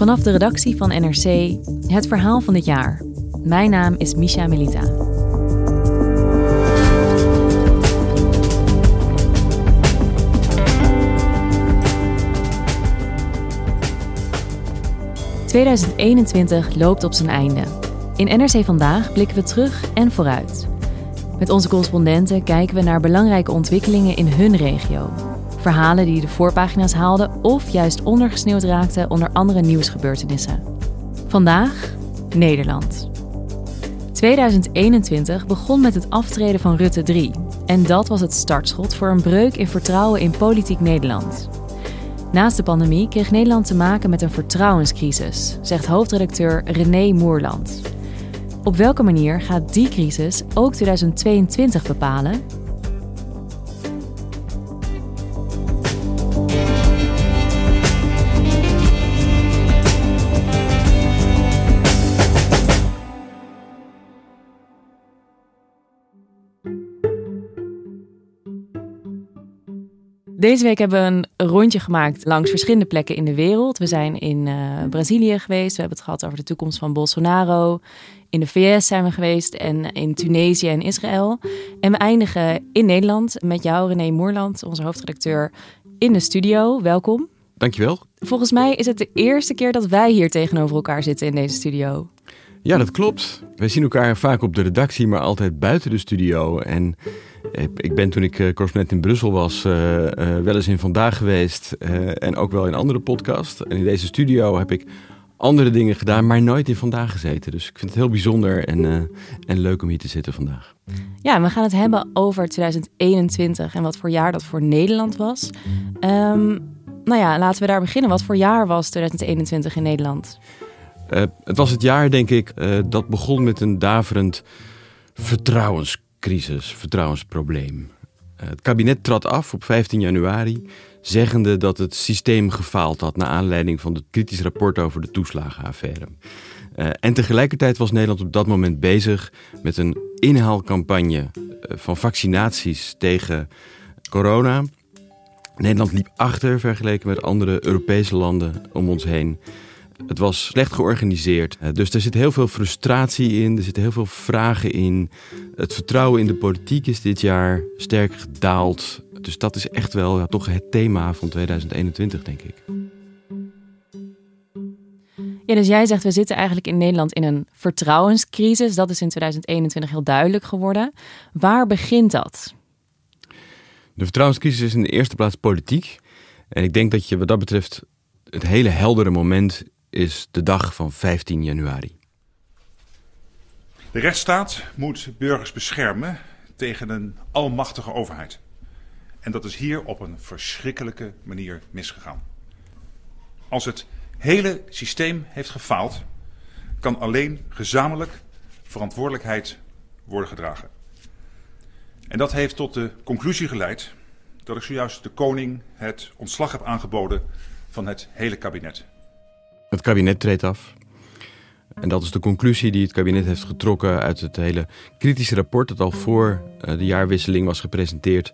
Vanaf de redactie van NRC het verhaal van dit jaar. Mijn naam is Misha Melita. ...2021 loopt op zijn einde. In NRC Vandaag blikken we terug en vooruit. Met onze correspondenten kijken we naar belangrijke ontwikkelingen in hun regio. Verhalen die de voorpagina's haalden of juist ondergesneeuwd raakten onder andere nieuwsgebeurtenissen. Vandaag Nederland. 2021 begon met het aftreden van Rutte 3. En dat was het startschot voor een breuk in vertrouwen in politiek Nederland. Naast de pandemie kreeg Nederland te maken met een vertrouwenscrisis, zegt hoofdredacteur René Moerland. Op welke manier gaat die crisis ook 2022 bepalen Deze week hebben we een rondje gemaakt langs verschillende plekken in de wereld. We zijn in uh, Brazilië geweest. We hebben het gehad over de toekomst van Bolsonaro. In de VS zijn we geweest en in Tunesië en Israël. En we eindigen in Nederland met jou, René Moerland, onze hoofdredacteur, in de studio. Welkom. Dankjewel. Volgens mij is het de eerste keer dat wij hier tegenover elkaar zitten in deze studio. Ja, dat klopt. Wij zien elkaar vaak op de redactie, maar altijd buiten de studio. En ik ben toen ik uh, correspondent in Brussel was, uh, uh, wel eens in Vandaag geweest. en ook wel in andere podcasts. En in deze studio heb ik andere dingen gedaan, maar nooit in Vandaag gezeten. Dus ik vind het heel bijzonder en, en leuk om hier te zitten vandaag. Ja, we gaan het hebben over 2021 en wat voor jaar dat voor Nederland was. Um, nou ja, laten we daar beginnen. Wat voor jaar was 2021 in Nederland? het was het jaar, denk ik, dat begon met een daverend vertrouwens crisis, vertrouwensprobleem. Eh, het kabinet trad af op 15 januari, zeggende dat het systeem gefaald had naar aanleiding van het kritisch rapport over de toeslagenaffaire. Uh, en tegelijkertijd was Nederland op dat moment bezig met een inhaalcampagne eh, van vaccinaties tegen corona. Nederland liep achter vergeleken met andere Europese landen om ons heen. Het was slecht georganiseerd. Eh, dus er zit heel veel frustratie in, er zitten heel veel vragen in. Het vertrouwen in de politiek is dit jaar sterk gedaald. Dus dat is echt wel ja, toch het thema van 2021, denk ik. Ja, dus jij zegt we zitten eigenlijk in Nederland in een vertrouwenscrisis. Dat is in 2021 heel duidelijk geworden. Waar begint dat? De vertrouwenscrisis is in de eerste plaats politiek. En ik denk dat je wat dat betreft het hele heldere moment is de dag van 15 januari. De rechtsstaat moet burgers beschermen tegen een almachtige overheid. En dat is hier op een verschrikkelijke manier misgegaan. Als het hele systeem heeft gefaald, kan alleen gezamenlijk verantwoordelijkheid worden gedragen. En dat heeft tot de conclusie geleid dat ik zojuist de koning het ontslag heb aangeboden van het hele kabinet. Het kabinet treedt af. En dat is de conclusie die het kabinet heeft getrokken uit het hele kritische rapport dat al voor eh, de jaarwisseling was gepresenteerd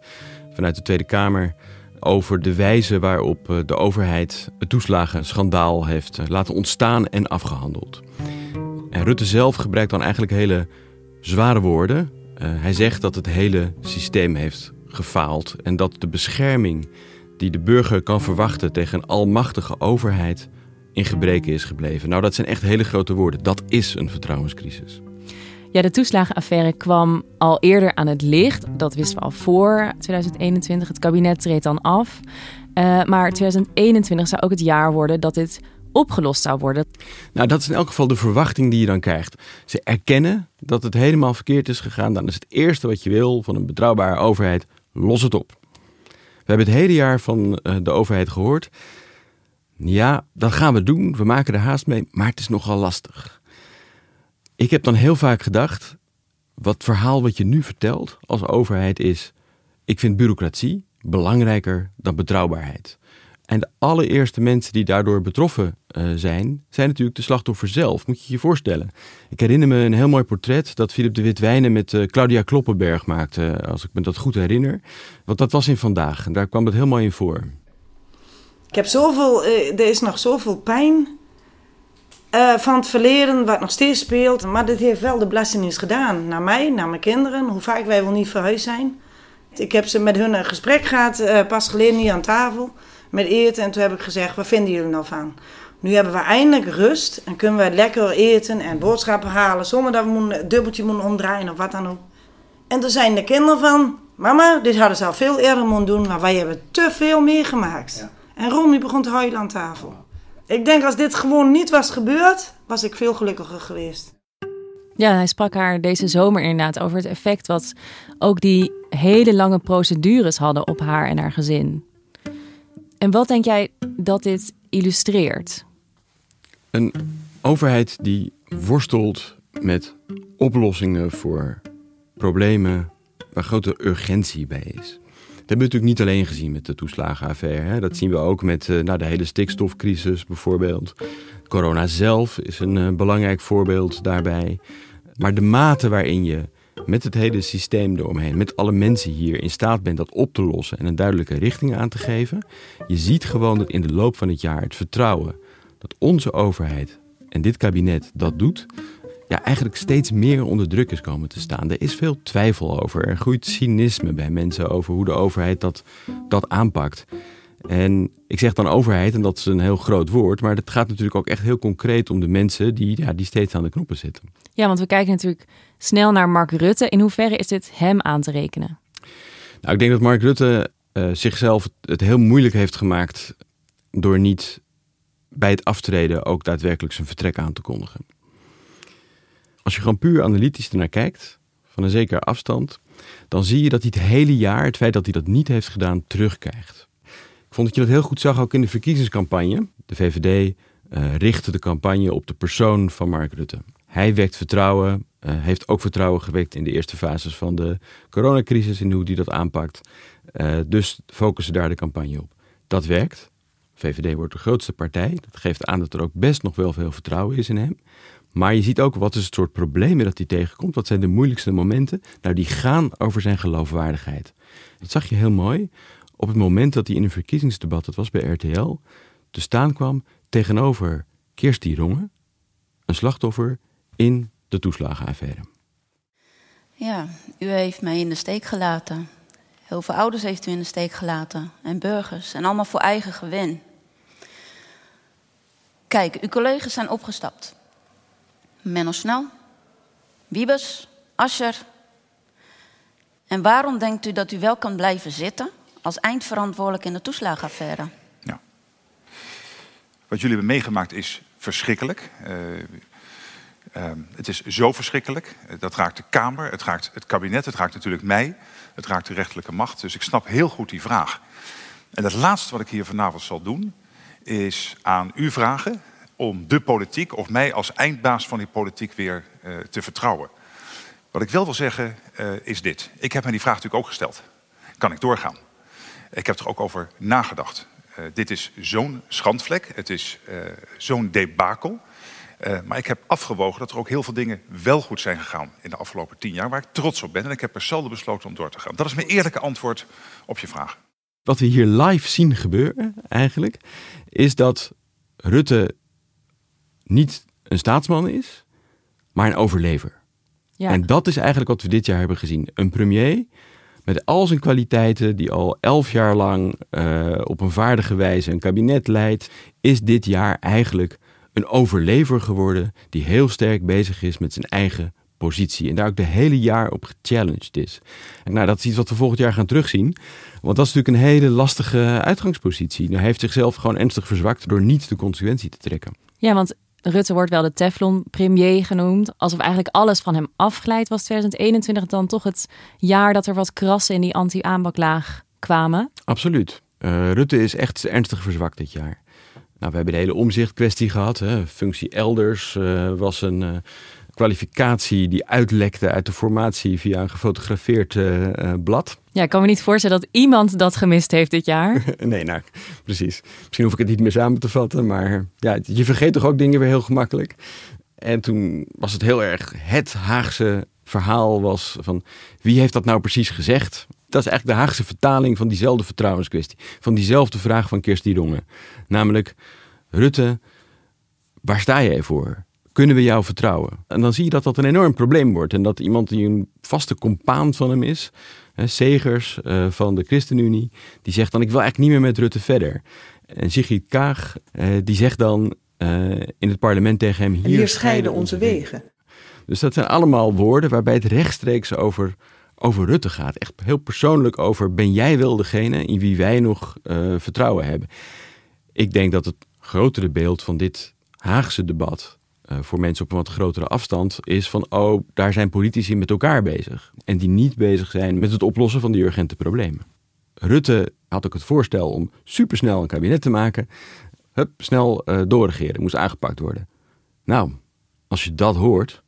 vanuit de Tweede Kamer over de wijze waarop eh, de overheid het toeslagenschandaal heeft eh, laten ontstaan en afgehandeld. En Rutte zelf gebruikt dan eigenlijk hele zware woorden. hij zegt dat het hele systeem heeft gefaald en dat de bescherming die de burger kan verwachten tegen een almachtige overheid in gebreken is gebleven. Nou, dat zijn echt hele grote woorden. Dat is een vertrouwenscrisis. Ja, de toeslagenaffaire kwam al eerder aan het licht. Dat wisten we al voor 2021. Het kabinet treedt dan af. Uh, maar 2021 zou ook het jaar worden dat dit opgelost zou worden. Nou, dat is in elk geval de verwachting die je dan krijgt. Ze erkennen dat het helemaal verkeerd is gegaan. Dan is het eerste wat je wil van een betrouwbare overheid: los het op. We hebben het hele jaar van eh, de overheid gehoord. Ja, dat gaan we doen. We maken er haast mee, maar het is nogal lastig. Ik heb dan heel vaak gedacht, wat verhaal wat je nu vertelt als overheid is, ik vind bureaucratie belangrijker dan betrouwbaarheid. En de allereerste mensen die daardoor betroffen uh, zijn, zijn natuurlijk de slachtoffer zelf. Moet je je voorstellen. Ik herinner me een heel mooi portret dat Philip de Witwijnen met uh, Claudia Kloppenberg maakte, als ik me dat goed herinner. Want dat was in vandaag en daar kwam het heel mooi in voor. Ik heb zoveel, uh, er is nog zoveel pijn van het verleden, wat nog steeds speelt. Maar dit heeft wel de belastingdienst gedaan. Naar mij, naar mijn kinderen, hoe vaak wij wel niet verhuisd zijn. Ik heb ze met hun een gesprek gehad, pas geleden hier aan tafel met eten. En toen heb ik gezegd, wat vinden jullie nou van? Nu hebben we eindelijk rust en kunnen we lekker eten en boodschappen halen zonder dat we een dubbeltje moeten omdraaien of wat dan ook. En toen zijn de kinderen van, mama, dit hadden ze al veel eerder moeten doen, maar wij hebben te veel meegemaakt. Ja. En Romy begon te huilen aan tafel. Ik denk als dit gewoon niet was gebeurd, was ik veel gelukkiger geweest. Ja, hij sprak haar deze zomer inderdaad over het effect wat ook die hele lange procedures hadden op haar en haar gezin. En wat denk jij dat dit illustreert? Een overheid die worstelt met oplossingen voor problemen waar grote urgentie bij is. Dat hebben we natuurlijk niet alleen gezien met de toeslagenaffaire. Hè. Dat zien we ook met uh, nou, de hele stikstofcrisis bijvoorbeeld. Corona zelf is een uh, belangrijk voorbeeld daarbij. Maar de mate waarin je met het hele systeem eromheen, met alle mensen hier in staat bent dat op te lossen en een duidelijke richting aan te geven. Je ziet gewoon dat in de loop van het jaar het vertrouwen dat onze overheid en dit kabinet dat doet, ja, eigenlijk steeds meer onder druk is komen te staan. Er is veel twijfel over. Er groeit cynisme bij mensen over hoe de overheid dat, dat aanpakt. En ik zeg dan overheid, en dat is een heel groot woord, maar het gaat natuurlijk ook echt heel concreet om de mensen die, ja, die steeds aan de knoppen zitten. Ja, want we kijken natuurlijk snel naar Mark Rutte. In hoeverre is dit hem aan te rekenen? Nou, ik denk dat Mark Rutte uh, zichzelf het heel moeilijk heeft gemaakt door niet bij het aftreden ook daadwerkelijk zijn vertrek aan te kondigen. Als je gewoon puur analytisch ernaar kijkt, van een zekere afstand, dan zie je dat hij het hele jaar, het feit dat hij dat niet heeft gedaan, terugkrijgt. Ik vond dat je dat heel goed zag ook in de verkiezingscampagne. De VVD uh, richtte de campagne op de persoon van Mark Rutte. Hij wekt vertrouwen, uh, heeft ook vertrouwen gewekt in de eerste fases van de coronacrisis en hoe hij dat aanpakt. Uh, dus focussen daar de campagne op. Dat werkt. VVD wordt de grootste partij. Dat geeft aan dat er ook best nog wel veel vertrouwen is in hem. Maar je ziet ook wat is het soort problemen dat hij tegenkomt. Wat zijn de moeilijkste momenten? Nou, die gaan over zijn geloofwaardigheid. Dat zag je heel mooi op het moment dat hij in een verkiezingsdebat, dat was bij RTL, te staan kwam tegenover Kirsty Rongen, een slachtoffer in de toeslagenaffaire. Ja, u heeft mij in de steek gelaten. Heel veel ouders heeft u in de steek gelaten. En burgers. En allemaal voor eigen gewin. Kijk, uw collega's zijn opgestapt. Menno Snel, Wiebes, Ascher. En waarom denkt u dat u wel kan blijven zitten als eindverantwoordelijk in de toeslagenaffaire? Ja. Wat jullie hebben meegemaakt is verschrikkelijk. Uh, uh, het is zo verschrikkelijk. Dat raakt de Kamer, het raakt het kabinet, het raakt natuurlijk mij, het raakt de rechterlijke macht. Dus ik snap heel goed die vraag. En het laatste wat ik hier vanavond zal doen, is aan u vragen om de politiek of mij als eindbaas van die politiek weer uh, te vertrouwen. Wat ik wel wil zeggen uh, is dit. Ik heb me die vraag natuurlijk ook gesteld. Kan ik doorgaan? Ik heb er ook over nagedacht. Uh, dit is zo'n schandvlek, het is zo'n debakel. maar ik heb afgewogen dat er ook heel veel dingen wel goed zijn gegaan in de afgelopen tien jaar, waar ik trots op ben. En ik heb er zelden besloten om door te gaan. Dat is mijn eerlijke antwoord op je vraag. Wat we hier live zien gebeuren, eigenlijk, is dat Rutte niet een staatsman is, maar een overlever. Ja. En dat is eigenlijk wat we dit jaar hebben gezien. Een premier met al zijn kwaliteiten, die al elf jaar lang uh, op een vaardige wijze een kabinet leidt, is dit jaar eigenlijk een overlever geworden die heel sterk bezig is met zijn eigen positie. En daar ook de hele jaar op gechallenged is. En nou, dat is iets wat we volgend jaar gaan terugzien. Want dat is natuurlijk een hele lastige uitgangspositie. Hij heeft zichzelf gewoon ernstig verzwakt door niet de consequentie te trekken. Ja, want Rutte wordt wel de Teflon-premier genoemd. Alsof eigenlijk alles van hem afglijdt. Was 2021 dan toch het jaar dat er wat krassen in die anti-aanbaklaag kwamen? Absoluut. Uh, Rutte is echt ernstig verzwakt dit jaar. Nou, we hebben de hele omzichtkwestie gehad. Hè. Functie elders uh, was een uh, kwalificatie die uitlekte uit de formatie via een gefotografeerd blad. Ja, ik kan me niet voorstellen dat iemand dat gemist heeft dit jaar. nee, nou, precies. Misschien hoef ik het niet meer samen te vatten, maar ja, je vergeet toch ook dingen weer heel gemakkelijk. En toen was het heel erg het Haagse verhaal was van wie heeft dat nou precies gezegd? Dat is eigenlijk de Haagse vertaling van diezelfde vertrouwenskwestie. Van diezelfde vraag van Kirsty Dongen. Namelijk, Rutte, waar sta jij voor? Kunnen we jou vertrouwen? En dan zie je dat dat een enorm probleem wordt. En dat iemand die een vaste compaan van hem is, hè, Segers uh, van de ChristenUnie, die zegt dan ik wil eigenlijk niet meer met Rutte verder. En Sigrid Kaag, uh, die zegt dan uh, in het parlement tegen hem, hier, hier scheiden onze wegen. Dus dat zijn allemaal woorden waarbij het rechtstreeks over, over Rutte gaat. Echt heel persoonlijk over ben jij wel degene in wie wij nog uh, vertrouwen hebben. Ik denk dat het grotere beeld van dit Haagse debat uh, voor mensen op een wat grotere afstand is van oh, daar zijn politici met elkaar bezig. En die niet bezig zijn met het oplossen van die urgente problemen. Rutte had ook het voorstel om supersnel een kabinet te maken. Hup, snel uh, doorregeren, moest aangepakt worden. Nou, als je dat hoort,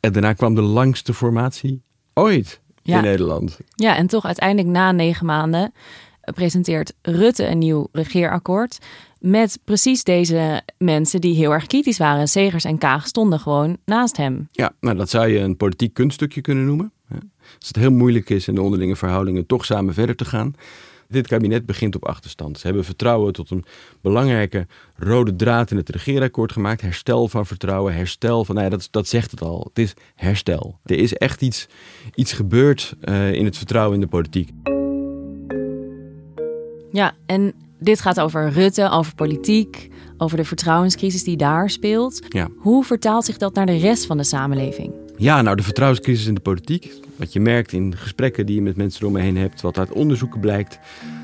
en daarna kwam de langste formatie ooit in Nederland. Ja, en toch uiteindelijk na negen maanden presenteert Rutte een nieuw regeerakkoord. Met precies deze mensen die heel erg kritisch waren. Segers en Kaag stonden gewoon naast hem. Ja, nou dat zou je een politiek kunststukje kunnen noemen. Als het heel moeilijk is in de onderlinge verhoudingen toch samen verder te gaan. Dit kabinet begint op achterstand. Ze hebben vertrouwen tot een belangrijke rode draad in het regeerakkoord gemaakt. Herstel van vertrouwen, herstel van. Nou ja, dat, dat zegt het al. Het is herstel. Er is echt iets, iets gebeurd uh, in het vertrouwen in de politiek. Ja, en dit gaat over Rutte, over politiek, over de vertrouwenscrisis die daar speelt. Ja. Hoe vertaalt zich dat naar de rest van de samenleving? Ja, nou de vertrouwenscrisis in de politiek, wat je merkt in gesprekken die je met mensen om me heen hebt, wat uit onderzoeken blijkt,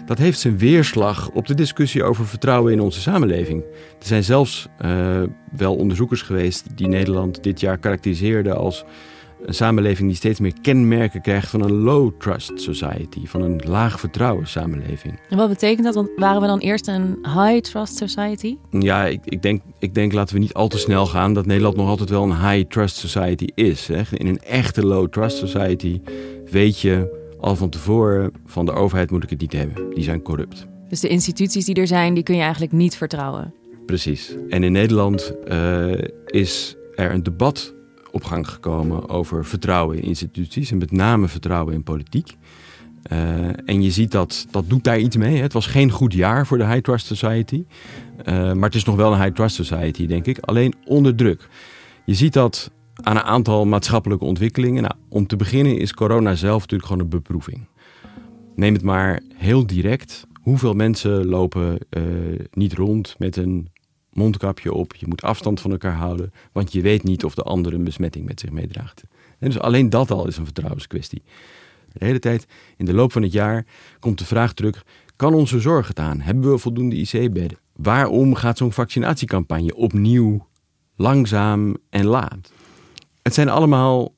dat heeft zijn weerslag op de discussie over vertrouwen in onze samenleving. Er zijn zelfs uh, wel onderzoekers geweest die Nederland dit jaar karakteriseerden als een samenleving die steeds meer kenmerken krijgt van een low trust society, van een laag vertrouwen samenleving. En wat betekent dat? Want waren we dan eerst een high trust society? Ja, ik, ik, denk, ik denk laten we niet al te snel gaan dat Nederland nog altijd wel een high trust society is. Hè. In een echte low trust society weet je al van tevoren van de overheid moet ik het niet hebben. Die zijn corrupt. Dus de instituties die er zijn, die kun je eigenlijk niet vertrouwen. Precies. En in Nederland uh, is er een debat op gang gekomen over vertrouwen in instituties en met name vertrouwen in politiek. Uh, en je ziet dat dat doet daar iets mee. Hè. Het was geen goed jaar voor de High Trust Society. Uh, maar het is nog wel een High Trust Society, denk ik. Alleen onder druk. Je ziet dat aan een aantal maatschappelijke ontwikkelingen. Nou, om te beginnen is corona zelf natuurlijk gewoon een beproeving. Neem het maar heel direct. Hoeveel mensen lopen uh, niet rond met een mondkapje op. Je moet afstand van elkaar houden, want je weet niet of de ander een besmetting met zich meedraagt. En dus alleen dat al is een vertrouwenskwestie. De hele tijd in de loop van het jaar komt de vraag terug: kan onze zorg het aan? Hebben we voldoende IC-bedden? Waarom gaat zo'n vaccinatiecampagne opnieuw langzaam en laat? Het zijn allemaal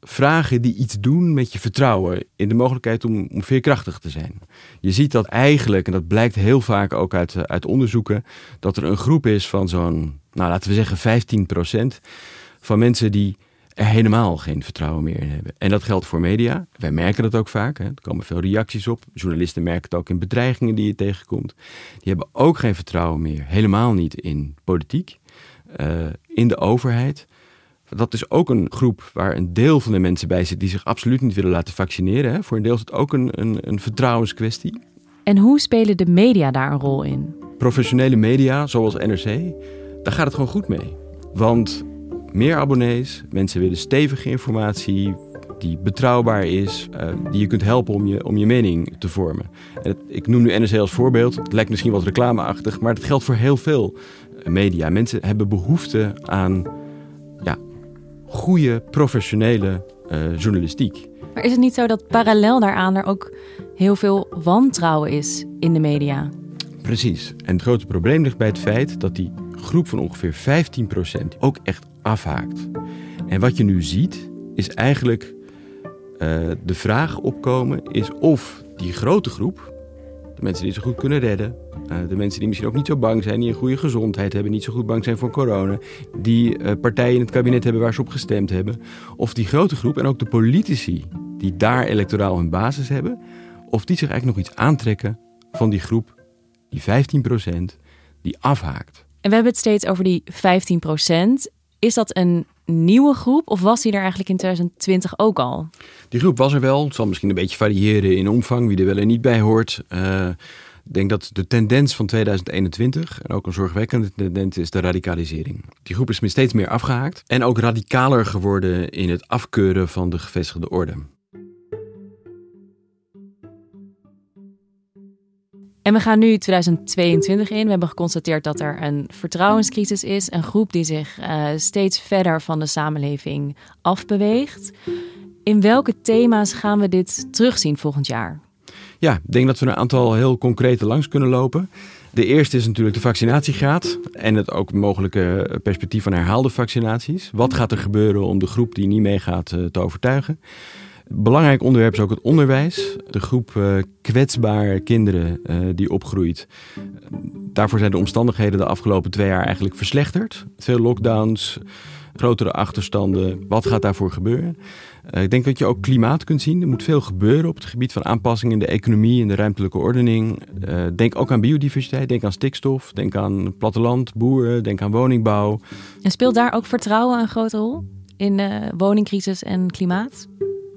vragen die iets doen met je vertrouwen in de mogelijkheid om, om veerkrachtig te zijn. Je ziet dat eigenlijk, en dat blijkt heel vaak ook uit, uit onderzoeken, dat er een groep is van zo'n, nou laten we zeggen 15% van mensen die er helemaal geen vertrouwen meer in hebben. En dat geldt voor media. Wij merken dat ook vaak. Hè. Er komen veel reacties op. Journalisten merken het ook in bedreigingen die je tegenkomt. Die hebben ook geen vertrouwen meer. Helemaal niet in politiek, uh, in de overheid. Dat is ook een groep waar een deel van de mensen bij zit die zich absoluut niet willen laten vaccineren. Hè. Voor een deel is het ook een, een, een vertrouwenskwestie. En hoe spelen de media daar een rol in? Professionele media, zoals NRC, daar gaat het gewoon goed mee. Want meer abonnees, mensen willen stevige informatie die betrouwbaar is, uh, die je kunt helpen om je, om je mening te vormen. En het, ik noem nu NRC als voorbeeld, het lijkt misschien wat reclameachtig, maar dat geldt voor heel veel media. Mensen hebben behoefte aan goede, professionele uh, journalistiek. Maar is het niet zo dat parallel daaraan er ook heel veel wantrouwen is in de media? Precies. En het grote probleem ligt bij het feit dat die groep van ongeveer 15% ook echt afhaakt. En wat je nu ziet, is eigenlijk uh, de vraag opkomen: is of die grote groep, mensen die zich goed kunnen redden, uh, de mensen die misschien ook niet zo bang zijn, die een goede gezondheid hebben, niet zo goed bang zijn voor corona, die uh, partijen in het kabinet hebben waar ze op gestemd hebben, of die grote groep en ook de politici die daar electoraal hun basis hebben, of die zich eigenlijk nog iets aantrekken van die groep, die 15% die afhaakt. En we hebben het steeds over die 15%. Is dat een nieuwe groep of was die er eigenlijk in 2020 ook al? Die groep was er wel. Het zal misschien een beetje variëren in omvang, wie er wel en niet bij hoort. Uh, ik denk dat de tendens van 2021, en ook een zorgwekkende tendens, is de radicalisering. Die groep is steeds meer afgehaakt en ook radicaler geworden in het afkeuren van de gevestigde orde. En we gaan nu 2022 in. We hebben geconstateerd dat er een vertrouwenscrisis is. Een groep die zich uh, steeds verder van de samenleving afbeweegt. In welke thema's gaan we dit terugzien volgend jaar? Ja, ik denk dat we een aantal heel concrete langs kunnen lopen. De eerste is natuurlijk de vaccinatiegraad en het ook mogelijke perspectief van herhaalde vaccinaties. Wat gaat er gebeuren om de groep die niet meegaat uh, te overtuigen? Belangrijk onderwerp is ook het onderwijs. De groep uh, kwetsbare kinderen uh, die opgroeit. Daarvoor zijn de omstandigheden de afgelopen twee jaar eigenlijk verslechterd. Veel lockdowns, grotere achterstanden. Wat gaat daarvoor gebeuren? Uh, ik denk dat je ook klimaat kunt zien. Er moet veel gebeuren op het gebied van aanpassing in de economie en de ruimtelijke ordening. denk ook aan biodiversiteit, denk aan stikstof, denk aan platteland, boeren, denk aan woningbouw. En speelt daar ook vertrouwen een grote rol in woningcrisis en klimaat?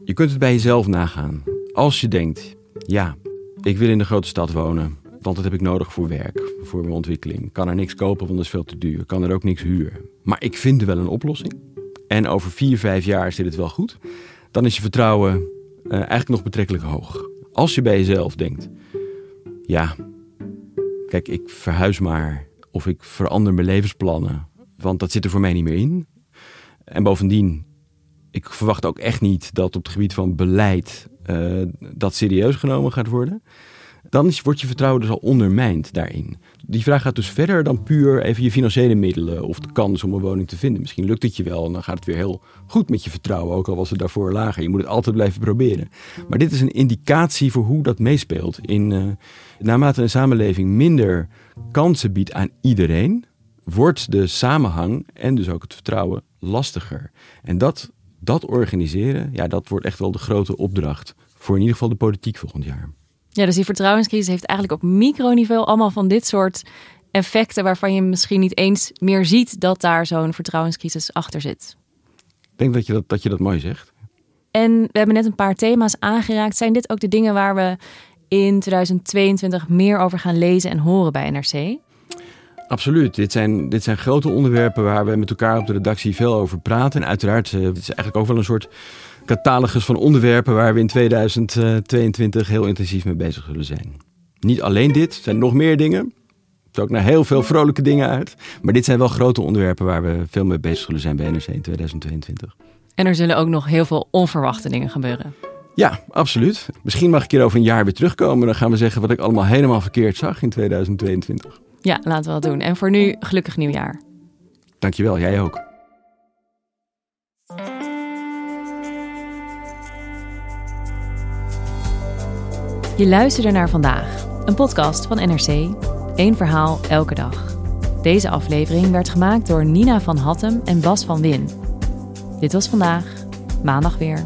Je kunt het bij jezelf nagaan. Als je denkt, ja, ik wil in de grote stad wonen, want dat heb ik nodig voor werk, voor mijn ontwikkeling. Kan er niks kopen, want dat is veel te duur. Kan er ook niks huren. Maar ik vind er wel een oplossing. En over vier, vijf jaar zit het wel goed. Dan is je vertrouwen uh, eigenlijk nog betrekkelijk hoog. Als je bij jezelf denkt, ja, kijk, ik verhuis maar of ik verander mijn levensplannen, want dat zit er voor mij niet meer in. En bovendien, ik verwacht ook echt niet dat op het gebied van beleid uh, dat serieus genomen gaat worden. Dan wordt je vertrouwen dus al ondermijnd daarin. Die vraag gaat dus verder dan puur even je financiële middelen of de kans om een woning te vinden. Misschien lukt het je wel en dan gaat het weer heel goed met je vertrouwen, ook al was het daarvoor lager. Je moet het altijd blijven proberen. Maar dit is een indicatie voor hoe dat meespeelt. In, uh, naarmate een samenleving minder kansen biedt aan iedereen, wordt de samenhang en dus ook het vertrouwen lastiger. En dat dat organiseren, ja, dat wordt echt wel de grote opdracht voor in ieder geval de politiek volgend jaar. Ja, dus die vertrouwenscrisis heeft eigenlijk op microniveau allemaal van dit soort effecten waarvan je misschien niet eens meer ziet dat daar zo'n vertrouwenscrisis achter zit. Ik denk dat je dat, dat je dat mooi zegt. En we hebben net een paar thema's aangeraakt. Zijn dit ook de dingen waar we in 2022 meer over gaan lezen en horen bij NRC? Absoluut. Dit zijn, dit zijn grote onderwerpen waar we met elkaar op de redactie veel over praten. En uiteraard, uh, het is eigenlijk ook wel een soort catalogus van onderwerpen waar we in 2022 heel intensief mee bezig zullen zijn. Niet alleen dit, er zijn nog meer dingen. Er ook naar heel veel vrolijke dingen uit. Maar dit zijn wel grote onderwerpen waar we veel mee bezig zullen zijn bij NRC in 2022. En er zullen ook nog heel veel onverwachte dingen gebeuren. Ja, absoluut. Misschien mag ik hier over een jaar weer terugkomen. Dan gaan we zeggen wat ik allemaal helemaal verkeerd zag in 2022. Ja, laten we dat doen. En voor nu, gelukkig nieuwjaar. Dankjewel, jij ook. Je luisterde naar vandaag, een podcast van NRC. Eén verhaal elke dag. Deze aflevering werd gemaakt door Nina van Hattem en Bas van Win. Dit was vandaag, maandag weer.